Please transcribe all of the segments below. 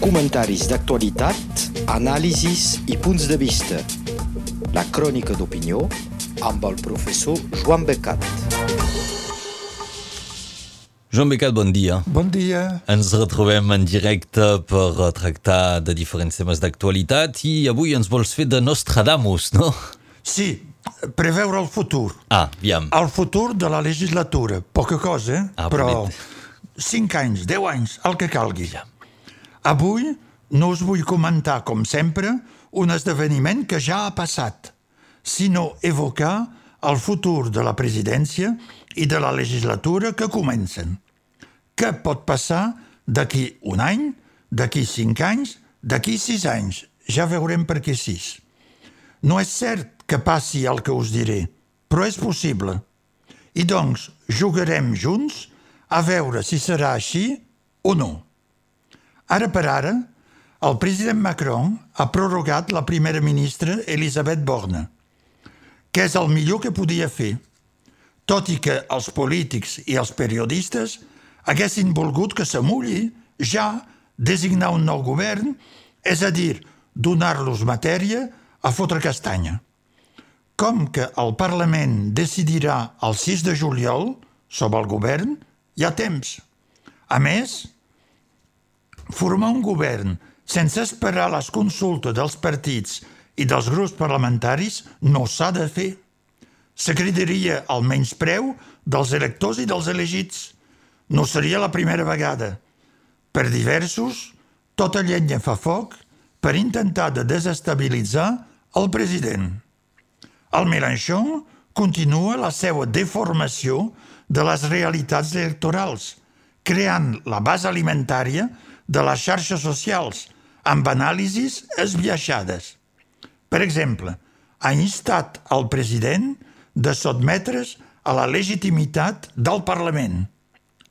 Comentaris d'actualitat, anàlisis i punts de vista. La crònica d'opinió amb el professor Joan Becat. Joan Becat, bon dia. Bon dia. Ens retrobem en directe per tractar de diferents temes d'actualitat i avui ens vols fer de Nostradamus, no? Sí, preveure el futur. Ah, aviam. El futur de la legislatura. Poca cosa, eh? Ah, però bonet. 5 anys, 10 anys, el que calgui. Avui no us vull comentar, com sempre, un esdeveniment que ja ha passat, sinó evocar el futur de la presidència i de la legislatura que comencen. Què pot passar d'aquí un any, d'aquí cinc anys, d'aquí sis anys? Ja veurem per què sis. No és cert que passi el que us diré, però és possible. I doncs jugarem junts a veure si serà així o no. Ara per ara, el president Macron ha prorrogat la primera ministra Elisabeth Borne, que és el millor que podia fer, tot i que els polítics i els periodistes haguessin volgut que s'amulli ja designar un nou govern, és a dir, donar-los matèria a fotre castanya. Com que el Parlament decidirà el 6 de juliol sobre el govern, hi ha temps. A més, formar un govern sense esperar les consultes dels partits i dels grups parlamentaris no s'ha de fer. S'acridaria el menyspreu dels electors i dels elegits. No seria la primera vegada. Per diversos, tota llenya fa foc per intentar de desestabilitzar el president. El Mélenchon continua la seva deformació de les realitats electorals, creant la base alimentària de les xarxes socials, amb anàlisis esbiaixades. Per exemple, ha instat el president de sotmetre's a la legitimitat del Parlament.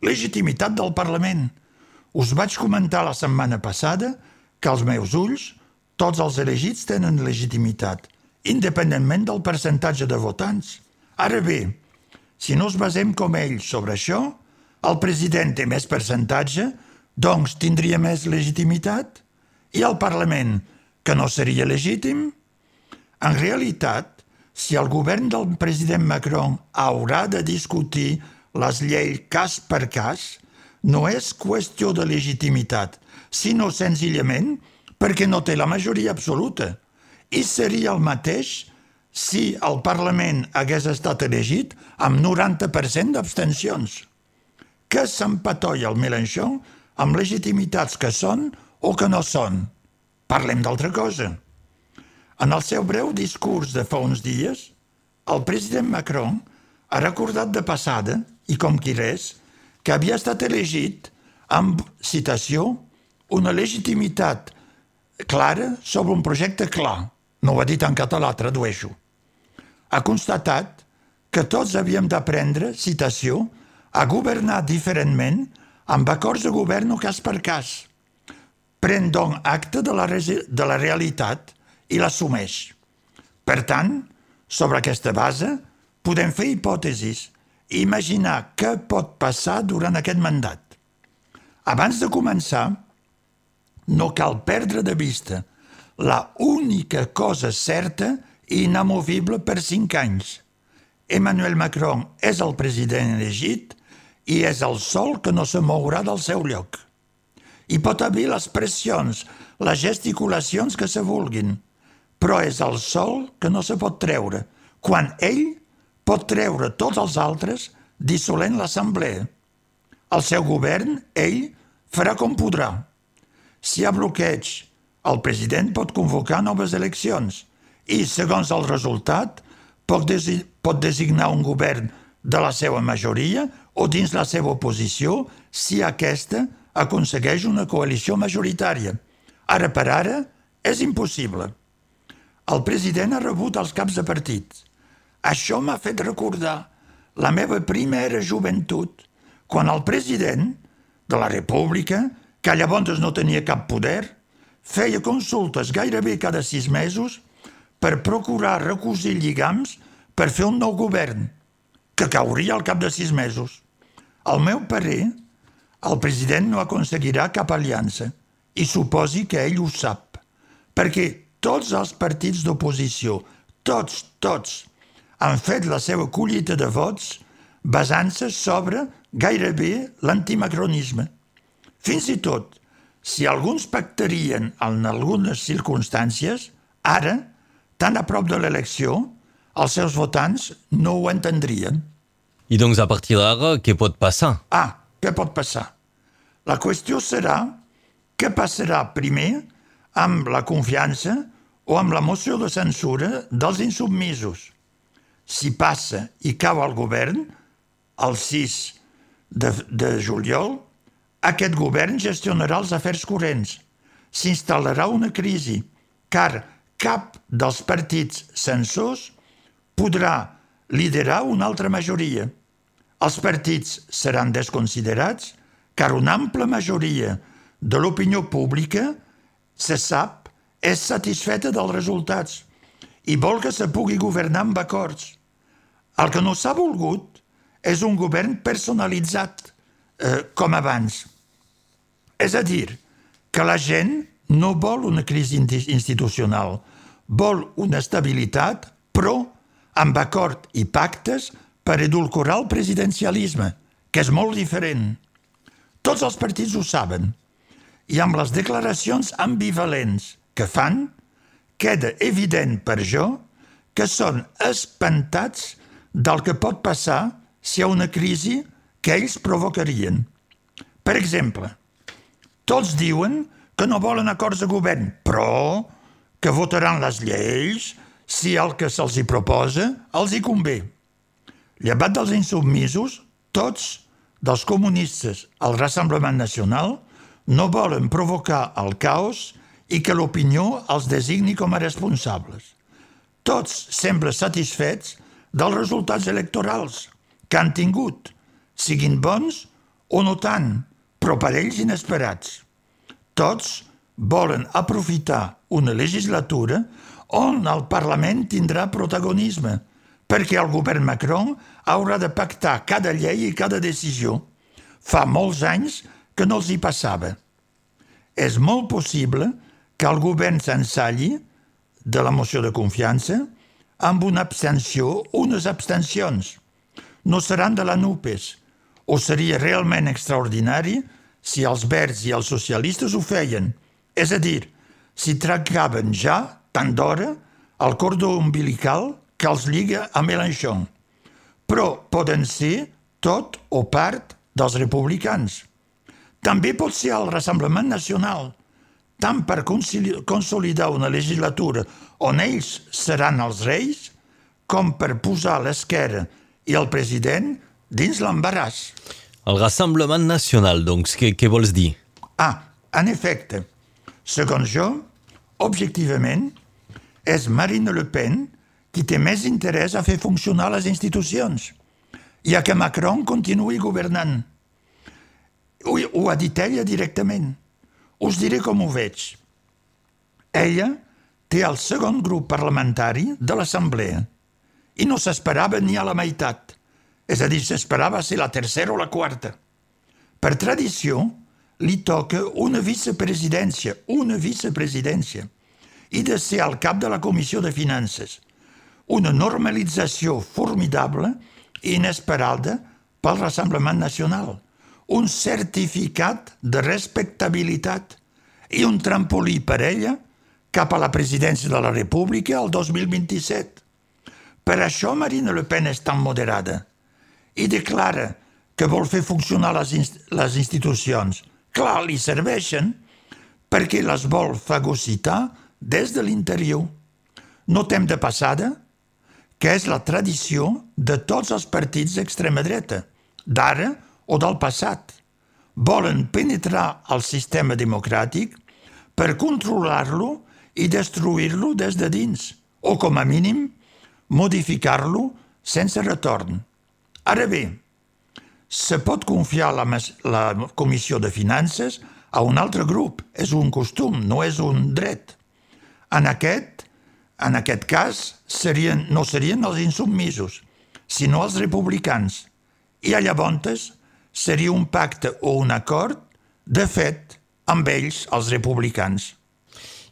Legitimitat del Parlament. Us vaig comentar la setmana passada que als meus ulls tots els elegits tenen legitimitat, independentment del percentatge de votants. Ara bé, si no es basem com ells sobre això, el president té més percentatge, doncs tindria més legitimitat? I el Parlament, que no seria legítim? En realitat, si el govern del president Macron haurà de discutir les lleis cas per cas, no és qüestió de legitimitat, sinó senzillament perquè no té la majoria absoluta. I seria el mateix si el Parlament hagués estat elegit amb 90% d'abstencions. Que s'empatoia el Mélenchon amb legitimitats que són o que no són. Parlem d'altra cosa. En el seu breu discurs de fa uns dies, el president Macron ha recordat de passada, i com qui res, que havia estat elegit amb, citació, una legitimitat clara sobre un projecte clar. No ho ha dit en català, tradueixo. Ha constatat que tots havíem d'aprendre, citació, a governar diferentment amb acords de govern o cas per cas. Pren, doncs, acte de la, de la realitat i l'assumeix. Per tant, sobre aquesta base, podem fer hipòtesis i imaginar què pot passar durant aquest mandat. Abans de començar, no cal perdre de vista la única cosa certa i inamovible per cinc anys. Emmanuel Macron és el president elegit i és el sol que no se mourà del seu lloc. Hi pot haver les pressions, les gesticulacions que se vulguin, però és el sol que no se pot treure, quan ell pot treure tots els altres dissolent l'assemblea. El seu govern, ell, farà com podrà. Si hi ha bloqueig, el president pot convocar noves eleccions i, segons el resultat, pot, desi pot designar un govern de la seva majoria o dins la seva oposició si aquesta aconsegueix una coalició majoritària. Ara per ara és impossible. El president ha rebut els caps de partit. Això m'ha fet recordar la meva primera joventut, quan el president de la República, que llavors no tenia cap poder, feia consultes gairebé cada sis mesos per procurar recosir lligams per fer un nou govern, que cauria al cap de sis mesos. Al meu parer, el president no aconseguirà cap aliança i suposi que ell ho sap, perquè tots els partits d'oposició, tots, tots, han fet la seva collita de vots basant-se sobre gairebé l'antimacronisme. Fins i tot, si alguns pactarien en algunes circumstàncies, ara, tan a prop de l'elecció, els seus votants no ho entendrien. I doncs, a partir d'ara, què pot passar? Ah, què pot passar? La qüestió serà què passarà primer amb la confiança o amb la moció de censura dels insubmisos. Si passa i cau el govern, el 6 de, de juliol, aquest govern gestionarà els afers corrents. S'instal·larà una crisi, car cap dels partits censors podrà liderar una altra majoria. Els partits seran desconsiderats car una ampla majoria de l'opinió pública se sap és satisfeta dels resultats i vol que se pugui governar amb acords. El que no s'ha volgut és un govern personalitzat, eh, com abans. És a dir, que la gent no vol una crisi institucional, vol una estabilitat, però amb acord i pactes per edulcorar el presidencialisme, que és molt diferent. Tots els partits ho saben, i amb les declaracions ambivalents que fan, queda evident per jo que són espantats del que pot passar si hi ha una crisi que ells provocarien. Per exemple, tots diuen que no volen acords de govern, però que votaran les lleis si el que se'ls hi proposa els hi convé. Llevat dels insubmisos, tots, dels comunistes al Rassemblement Nacional, no volen provocar el caos i que l'opinió els designi com a responsables. Tots semblen satisfets dels resultats electorals que han tingut, siguin bons o no tant, però per ells inesperats. Tots volen aprofitar una legislatura on el Parlament tindrà protagonisme, perquè el govern Macron haurà de pactar cada llei i cada decisió. Fa molts anys que no els hi passava. És molt possible que el govern s'ensalli de la moció de confiança amb una abstenció, unes abstencions. No seran de la NUPES, o seria realment extraordinari si els verds i els socialistes ho feien. És a dir, si trencaven ja, tant d'hora, el cordó umbilical que els lliga a Mélenchon. Però poden ser tot o part dels republicans. També pot ser el Rassemblement Nacional, tant per consolidar una legislatura on ells seran els reis, com per posar l'esquerra i el president dins l'embaràs. El Rassemblement Nacional, doncs, què, què vols dir? Ah, en efecte, segons jo, objectivament, és Marine Le Pen qui té més interès a fer funcionar les institucions, ja que Macron continuï governant. Ho, ho ha dit ella directament. Us diré com ho veig. Ella té el segon grup parlamentari de l'Assemblea i no s'esperava ni a la meitat, és a dir, s'esperava ser la tercera o la quarta. Per tradició, li toca una vicepresidència, una vicepresidència, i de ser al cap de la Comissió de Finances. Una normalització formidable i inesperada pel Rassemblement Nacional – un certificat de respectabilitat i un trampolí per ella cap a la presidència de la República el 2027. Per això Marine Le Pen és tan moderada i declara que vol fer funcionar les, inst les institucions. Clar, li serveixen perquè les vol fagocitar des de l'interior. Notem de passada que és la tradició de tots els partits d'extrema dreta. D'ara, o del passat. Volen penetrar al sistema democràtic per controlar-lo i destruir-lo des de dins, o com a mínim modificar-lo sense retorn. Ara bé, se pot confiar la, la Comissió de Finances a un altre grup. És un costum, no és un dret. En aquest, en aquest cas, serien, no serien els insubmisos, sinó els republicans. I a llavors seria un pacte o un acord, de fet, amb ells, els republicans.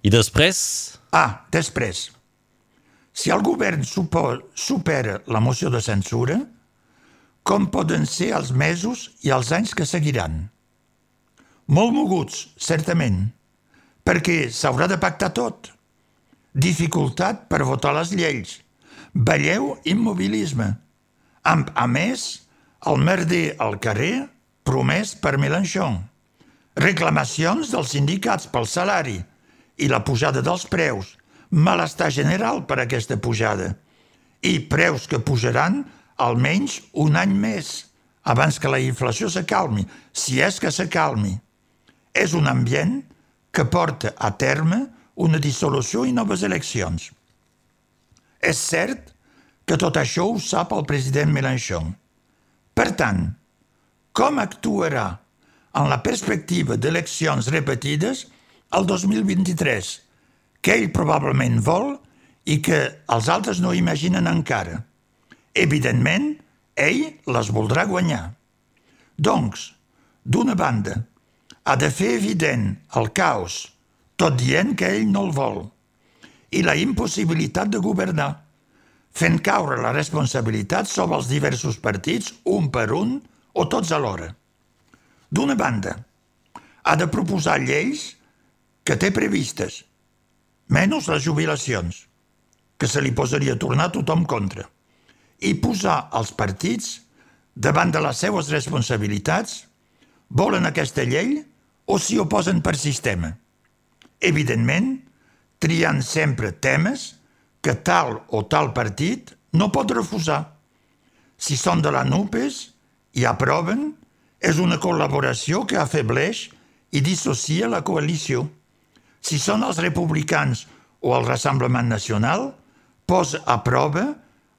I després? Ah, després. Si el govern supera la moció de censura, com poden ser els mesos i els anys que seguiran? Molt moguts, certament, perquè s'haurà de pactar tot. Dificultat per votar les lleis. Veieu immobilisme. Amb, a més, el merder al carrer promès per Mélenchon. Reclamacions dels sindicats pel salari i la pujada dels preus. Malestar general per aquesta pujada. I preus que pujaran almenys un any més abans que la inflació s'acalmi, si és que s'acalmi. És un ambient que porta a terme una dissolució i noves eleccions. És cert que tot això ho sap el president Mélenchon. Per tant, com actuarà en la perspectiva d'eleccions repetides el 2023, que ell probablement vol i que els altres no imaginen encara? Evidentment, ell les voldrà guanyar. Doncs, d'una banda, ha de fer evident el caos, tot dient que ell no el vol, i la impossibilitat de governar, fent caure la responsabilitat sobre els diversos partits, un per un o tots alhora. D'una banda, ha de proposar lleis que té previstes, menys les jubilacions, que se li posaria a tornar tothom contra, i posar els partits davant de les seues responsabilitats, volen aquesta llei o s'hi oposen per sistema. Evidentment, triant sempre temes que tal o tal partit no pot refusar. Si són de la NUPES i aproven, és una col·laboració que afebleix i dissocia la coalició. Si són els republicans o el Rassemblement Nacional, posa a prova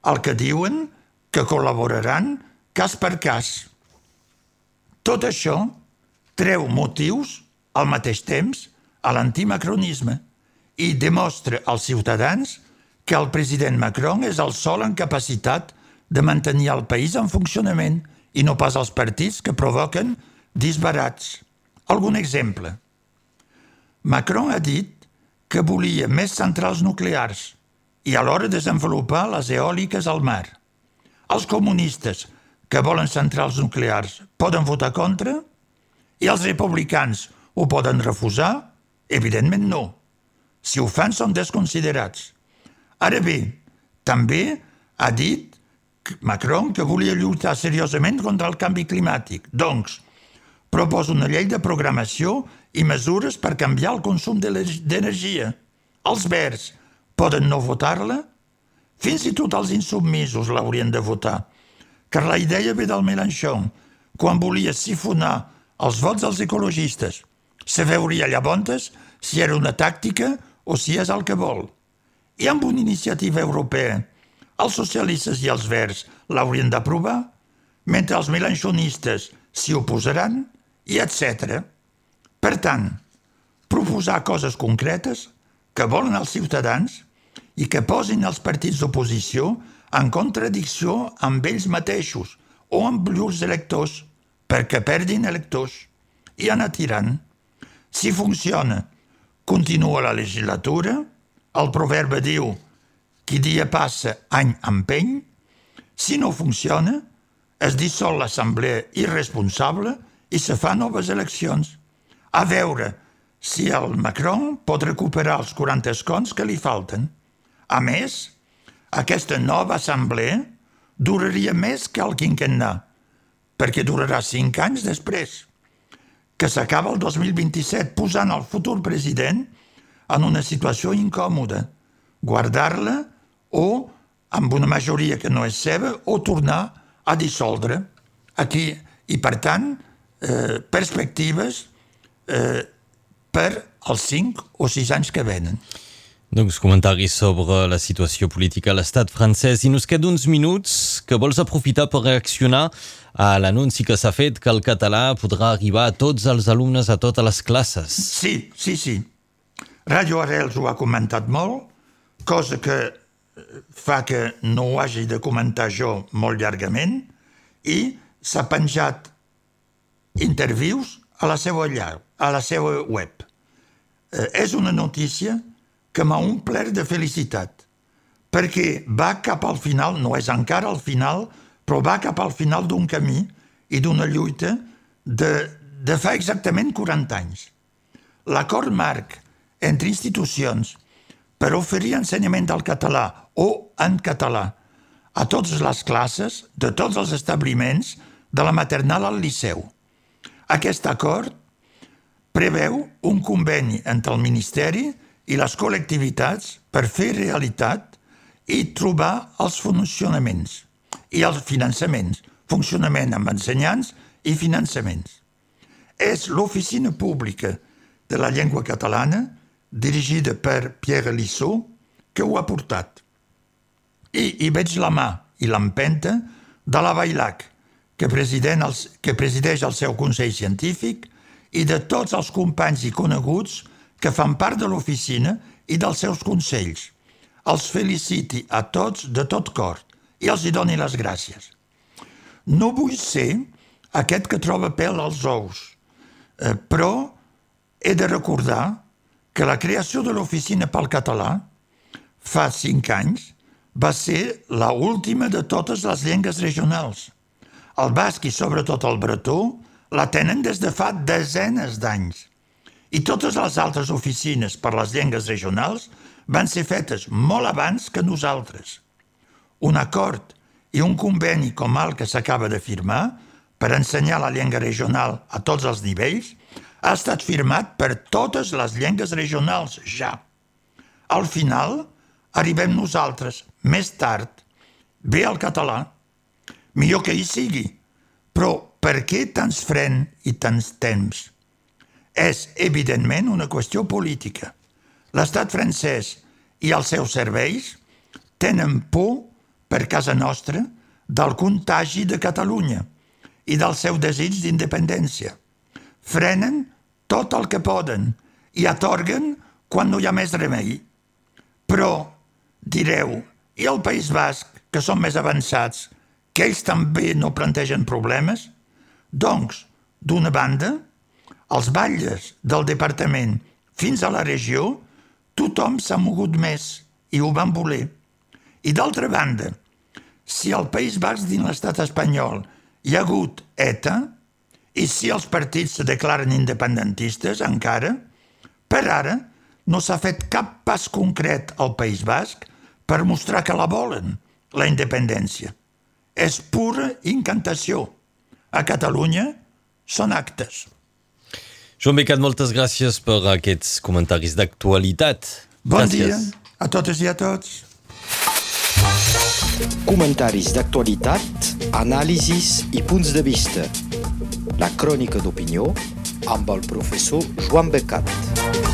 el que diuen que col·laboraran cas per cas. Tot això treu motius al mateix temps a l'antimacronisme i demostra als ciutadans que el president Macron és el sol en capacitat de mantenir el país en funcionament i no pas els partits que provoquen disbarats. Algun exemple. Macron ha dit que volia més centrals nuclears i alhora desenvolupar les eòliques al mar. Els comunistes que volen centrals nuclears poden votar contra i els republicans ho poden refusar? Evidentment no. Si ho fan són desconsiderats. Ara bé, també ha dit Macron que volia lluitar seriosament contra el canvi climàtic. Doncs, proposa una llei de programació i mesures per canviar el consum d'energia. Els verds poden no votar-la? Fins i tot els insubmisos l'haurien de votar, car la idea ve del Mélenchon, quan volia sifonar els vots dels ecologistes. Se veuria llavors si era una tàctica o si és el que vol i amb una iniciativa europea els socialistes i els verds l'haurien d'aprovar, mentre els melanchonistes s'hi oposaran, i etc. Per tant, proposar coses concretes que volen els ciutadans i que posin els partits d'oposició en contradicció amb ells mateixos o amb llurs electors perquè perdin electors i anar tirant. Si funciona, continua la legislatura, el proverbe diu qui dia passa, any empeny. Si no funciona, es dissol l'assemblea irresponsable i se fa noves eleccions. A veure si el Macron pot recuperar els 40 escons que li falten. A més, aquesta nova assemblea duraria més que el quinquennà, perquè durarà cinc anys després, que s'acaba el 2027 posant el futur president en una situació incòmoda, guardar-la o, amb una majoria que no és seva, o tornar a dissoldre. Aquí, i per tant, eh, perspectives eh, per als cinc o sis anys que venen. Doncs comentaris sobre la situació política a l'estat francès i nos queda uns minuts que vols aprofitar per reaccionar a l'anunci que s'ha fet que el català podrà arribar a tots els alumnes a totes les classes. Sí, sí, sí. Radio Arrels ho ha comentat molt, cosa que eh, fa que no ho hagi de comentar jo molt llargament, i s'ha penjat intervius a la seva llar, a la seva web. Eh, és una notícia que m'ha omplert de felicitat, perquè va cap al final, no és encara al final, però va cap al final d'un camí i d'una lluita de, de fa exactament 40 anys. L'acord marc entre institucions per oferir ensenyament del català o en català a totes les classes de tots els establiments de la maternal al liceu. Aquest acord preveu un conveni entre el Ministeri i les col·lectivitats per fer realitat i trobar els funcionaments i els finançaments, funcionament amb ensenyants i finançaments. És l'oficina pública de la llengua catalana dirigida per Pierre Lissot, que ho ha portat. I hi veig la mà i l'empenta de la Bailac, que, els, que presideix el seu Consell Científic, i de tots els companys i coneguts que fan part de l'oficina i dels seus consells. Els feliciti a tots de tot cor i els hi doni les gràcies. No vull ser aquest que troba pèl als ous, eh, però he de recordar que la creació de l'Oficina pel Català fa cinc anys va ser la última de totes les llengües regionals. El basc i sobretot el bretó la tenen des de fa desenes d'anys. I totes les altres oficines per les llengües regionals van ser fetes molt abans que nosaltres. Un acord i un conveni com el que s'acaba de firmar per ensenyar la llengua regional a tots els nivells ha estat firmat per totes les llengües regionals, ja. Al final, arribem nosaltres, més tard, ve el català. Millor que hi sigui, però per què tants fren i tants temps? És, evidentment, una qüestió política. L'estat francès i els seus serveis tenen por per casa nostra del contagi de Catalunya i del seu desig d'independència frenen tot el que poden i atorguen quan no hi ha més remei. Però, direu, i el País Basc, que són més avançats, que ells també no plantegen problemes? Doncs, d'una banda, els batlles del departament fins a la regió, tothom s'ha mogut més i ho van voler. I d'altra banda, si al País Basc dins l'estat espanyol hi ha hagut ETA, i si els partits se declaren independentistes, encara, per ara no s'ha fet cap pas concret al País Basc per mostrar que la volen, la independència. És pura incantació. A Catalunya són actes. Joan Becat, moltes gràcies per aquests comentaris d'actualitat. Bon gràcies. dia a totes i a tots. Comentaris d'actualitat, anàlisis i punts de vista la crònica d'opinió amb el professor Joan Becat.